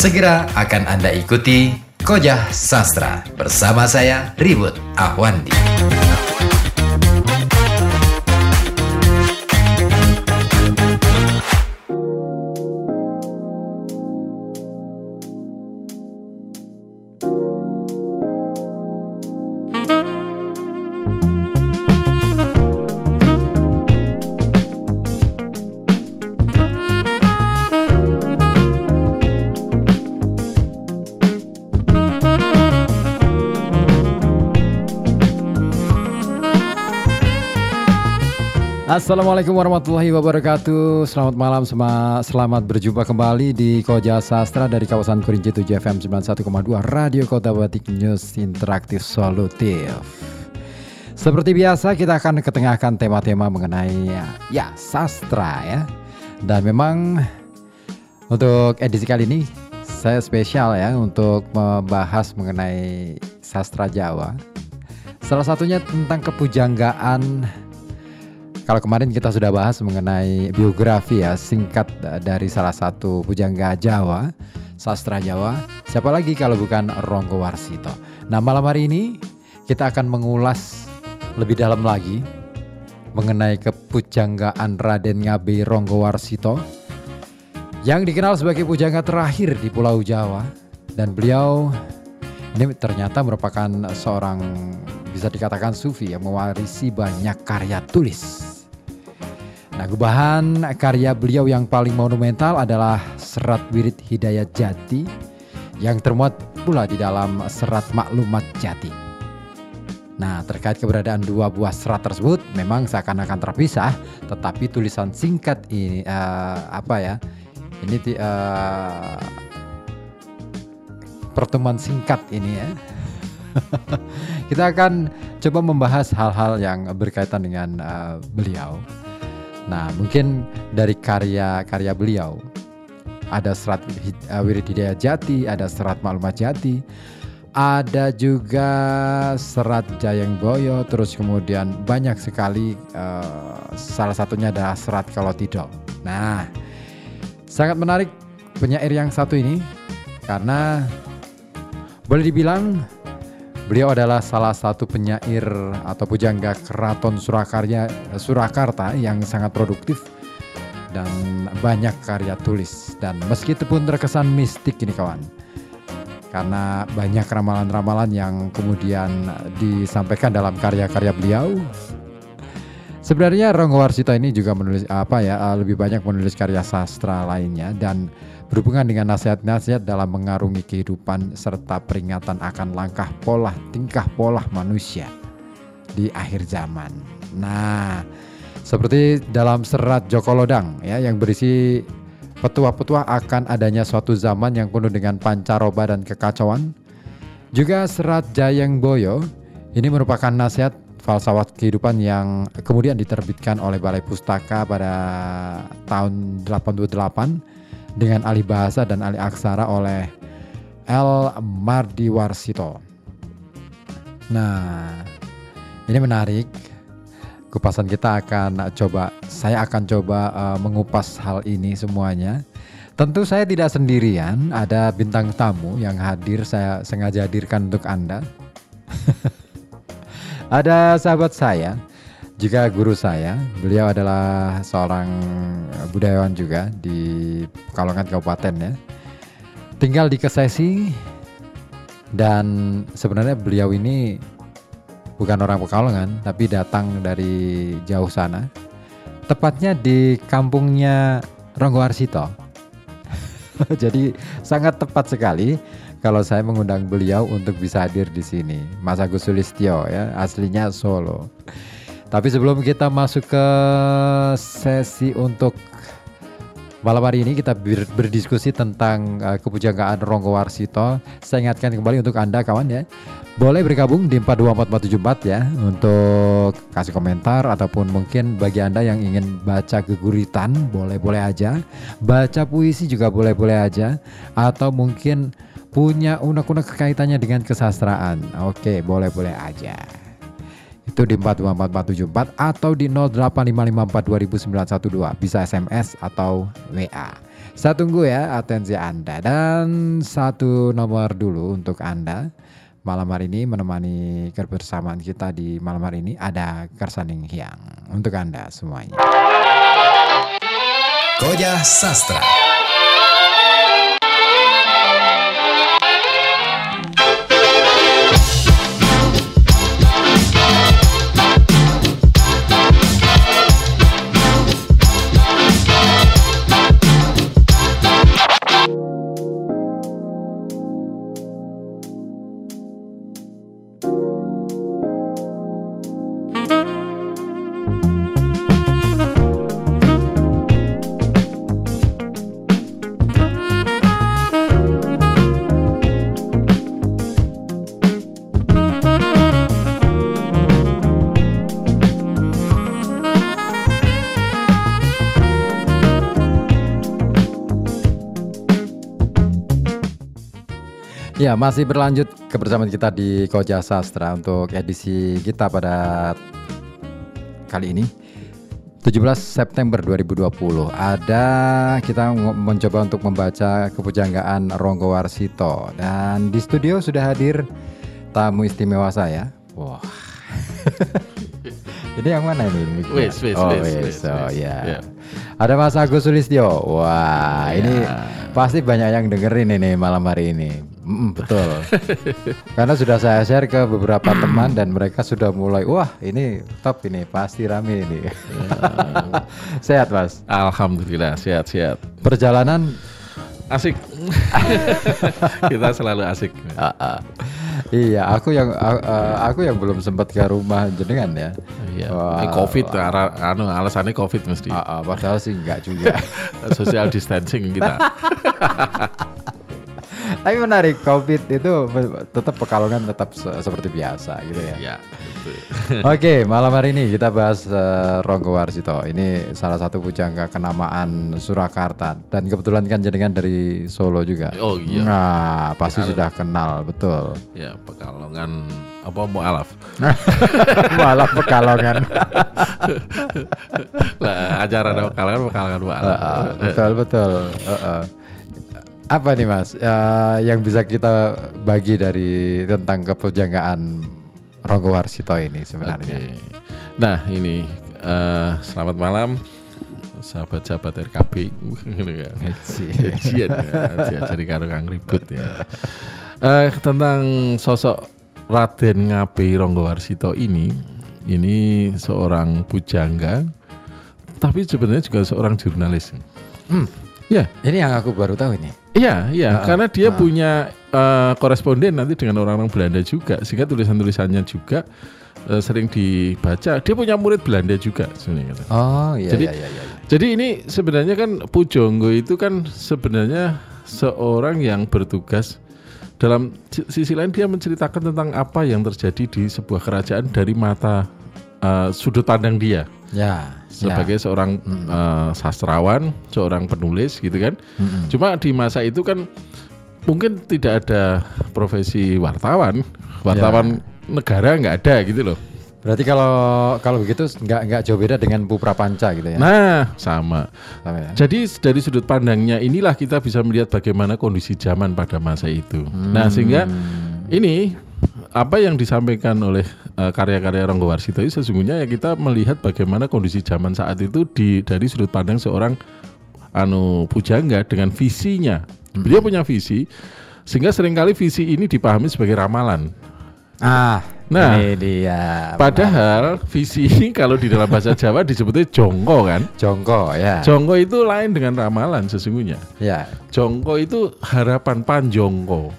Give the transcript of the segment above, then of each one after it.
Segera akan Anda ikuti Kojah Sastra bersama saya Ribut Ahwandi. Assalamualaikum warahmatullahi wabarakatuh. Selamat malam, selamat berjumpa kembali di Koja Sastra dari kawasan Kerinci 7 FM 91,2 Radio Kota Batik News Interaktif Solutif. Seperti biasa kita akan ketengahkan tema-tema mengenai ya sastra ya. Dan memang untuk edisi kali ini saya spesial ya untuk membahas mengenai sastra Jawa. Salah satunya tentang kepujanggaan kalau kemarin kita sudah bahas mengenai biografi ya singkat dari salah satu pujangga Jawa, sastra Jawa. Siapa lagi kalau bukan Ronggo Warsito. Nah malam hari ini kita akan mengulas lebih dalam lagi mengenai kepujanggaan Raden Ngabe Ronggo Warsito yang dikenal sebagai pujangga terakhir di Pulau Jawa dan beliau ini ternyata merupakan seorang bisa dikatakan sufi yang mewarisi banyak karya tulis. Nah, gubahan karya beliau yang paling monumental adalah Serat Wirid Hidayat Jati yang termuat pula di dalam Serat Maklumat Jati. Nah, terkait keberadaan dua buah serat tersebut memang seakan-akan terpisah, tetapi tulisan singkat ini eh, apa ya? Ini eh, pertemuan singkat ini ya. Kita akan coba membahas hal-hal yang berkaitan dengan eh, beliau. Nah, mungkin dari karya-karya beliau ada serat Hid- eh, Wirid Jati, ada serat Maklumat Jati, ada juga serat Jayeng Boyo, terus kemudian banyak sekali eh, salah satunya adalah serat Kalau Tidol. Nah, sangat menarik penyair yang satu ini karena boleh dibilang Beliau adalah salah satu penyair atau pujangga keraton Surakarya Surakarta yang sangat produktif dan banyak karya tulis. Dan meskipun terkesan mistik ini kawan karena banyak ramalan-ramalan yang kemudian disampaikan dalam karya-karya beliau Sebenarnya Ronggo Warsito ini juga menulis apa ya eh, lebih banyak menulis karya sastra lainnya dan berhubungan dengan nasihat-nasihat dalam mengarungi kehidupan serta peringatan akan langkah pola tingkah pola manusia di akhir zaman. Nah, seperti dalam serat Joko Lodang ya yang berisi petua-petua akan adanya suatu zaman yang penuh dengan pancaroba dan kekacauan. Juga serat Jayeng Boyo ini merupakan nasihat falsafat kehidupan yang kemudian diterbitkan oleh Balai Pustaka pada tahun 88 dengan alih bahasa dan alih aksara oleh L. Mardiwarsito. Nah, ini menarik. Kupasan kita akan coba, saya akan coba uh, mengupas hal ini semuanya. Tentu saya tidak sendirian, ada bintang tamu yang hadir saya sengaja hadirkan untuk Anda. ada sahabat saya, juga guru saya. Beliau adalah seorang budayawan juga di Pekalongan Kabupaten ya. Tinggal di Kesesi dan sebenarnya beliau ini bukan orang Pekalongan tapi datang dari jauh sana. Tepatnya di kampungnya Ronggo Arsito. Jadi sangat tepat sekali kalau saya mengundang beliau untuk bisa hadir di sini. Mas Agus Sulistyo ya, aslinya Solo. Tapi sebelum kita masuk ke sesi untuk malam hari ini kita ber- berdiskusi tentang uh, kepujanggaan Ronggo Warsito. Saya ingatkan kembali untuk Anda kawan ya. Boleh bergabung di 424474 ya untuk kasih komentar ataupun mungkin bagi Anda yang ingin baca geguritan boleh-boleh aja. Baca puisi juga boleh-boleh aja atau mungkin punya unek-unek kekaitannya dengan kesastraan. Oke, boleh-boleh aja itu di 4244474 atau di 08554 bisa SMS atau WA. Saya tunggu ya atensi Anda dan satu nomor dulu untuk Anda. Malam hari ini menemani kebersamaan kita di malam hari ini ada Kersaning Hyang untuk Anda semuanya. Koja Sastra. Ya, masih berlanjut kebersamaan kita di Koja Sastra untuk edisi kita pada kali ini 17 September 2020. Ada kita mencoba untuk membaca kepujanggaan Ronggo Warsito dan di studio sudah hadir tamu istimewa saya. Wah. ini yang mana ini? Wis, wis, oh, wis, wis. wis, Oh, ya. Ya. Ada Mas Agus Sulistyo. Wah, ini Ya. pasti banyak yang dengerin ini malam hari ini. Mm, betul. Karena sudah saya share ke beberapa teman dan mereka sudah mulai, wah ini top ini, pasti rame ini. Sehat Mas. Alhamdulillah sehat-sehat. Perjalanan Asik. Kita selalu asik. iya, aku yang aku yang belum sempat ke rumah jenengan ya. Iya. Wah. Ini Covid, ara- anu alasannya Covid mesti. Ah, ah, padahal sih enggak juga. Social distancing kita. Tapi menarik, COVID itu tetap pekalongan tetap se- seperti biasa gitu ya. ya, betul. Oke, malam hari ini kita bahas eh, Ronggo Warsito. Ini salah satu pujangga kenamaan Surakarta dan kebetulan kan jenengan dari Solo juga. Oh, iya. Nah, pasti sudah kenal, betul. Ya, Pekalongan apa mau alaf. Malah Pekalongan. Lah, acara ada Pekalongan, Pekalongan alaf. Heeh, betul betul. Heeh. Apa nih Mas eh, yang bisa kita bagi dari tentang kepujanggaan Ronggo Warsito ini sebenarnya? Oke. Nah, ini eh, selamat malam sahabat-sahabat RKB. Gitu ya. Gajian ya, jadi karo kang ribut ya. Eh, tentang sosok Raden Ngabe Ronggo Warsito ini, ini seorang pujangga, tapi sebenarnya juga seorang jurnalis. Hmm. Ya, Ini yang aku baru tahu ini. iya, iya, Ah, karena dia ah. punya eh, koresponden nanti dengan orang-orang Belanda juga, sehingga tulisan-tulisannya juga eh, sering dibaca. Dia punya murid Belanda juga sebenarnya. Oh iya Jadi- iya iya. iya. Jadi ini sebenarnya kan Pujonggo itu kan sebenarnya seorang yang bertugas dalam si- sisi lain dia menceritakan tentang apa yang terjadi di sebuah kerajaan dari mata uh, sudut pandang dia Ya. sebagai seorang uh, sastrawan, seorang penulis gitu kan. Mm-mm. Cuma di masa itu kan mungkin tidak ada profesi wartawan, wartawan negara nggak ada gitu loh. Berarti kalau kalau begitu nggak nggak jauh beda dengan Pupra Panca gitu ya? Nah, sama. Sama ya? Jadi dari sudut pandangnya inilah kita bisa melihat bagaimana kondisi zaman pada masa itu. Nah sehingga ini apa yang disampaikan oleh eh, karya-karya Ronggo Warsito itu sesungguhnya ya kita melihat bagaimana kondisi zaman saat itu di dari sudut pandang seorang anu pujangga dengan visinya. Beliau punya visi sehingga sering kali visi ini dipahami sebagai ramalan. Ah, Nah, ini dia. Padahal visi ini kalau di dalam bahasa Jawa disebutnya jongko kan. Jongko ya. Jongko itu lain dengan ramalan sesungguhnya. ya. Jongko itu harapan panjongko.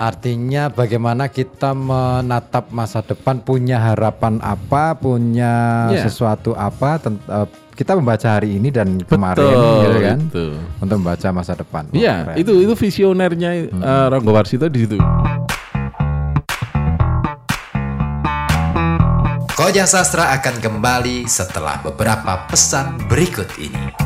Artinya bagaimana kita menatap masa depan punya harapan apa, punya Ya. sesuatu apa tent- eh, kita membaca hari ini dan kemarin gitu kan itu. untuk membaca masa depan. Iya, keren. itu itu visionernya eh, Ronggo Warsito di situ. Koja Sastra akan kembali setelah beberapa pesan berikut ini.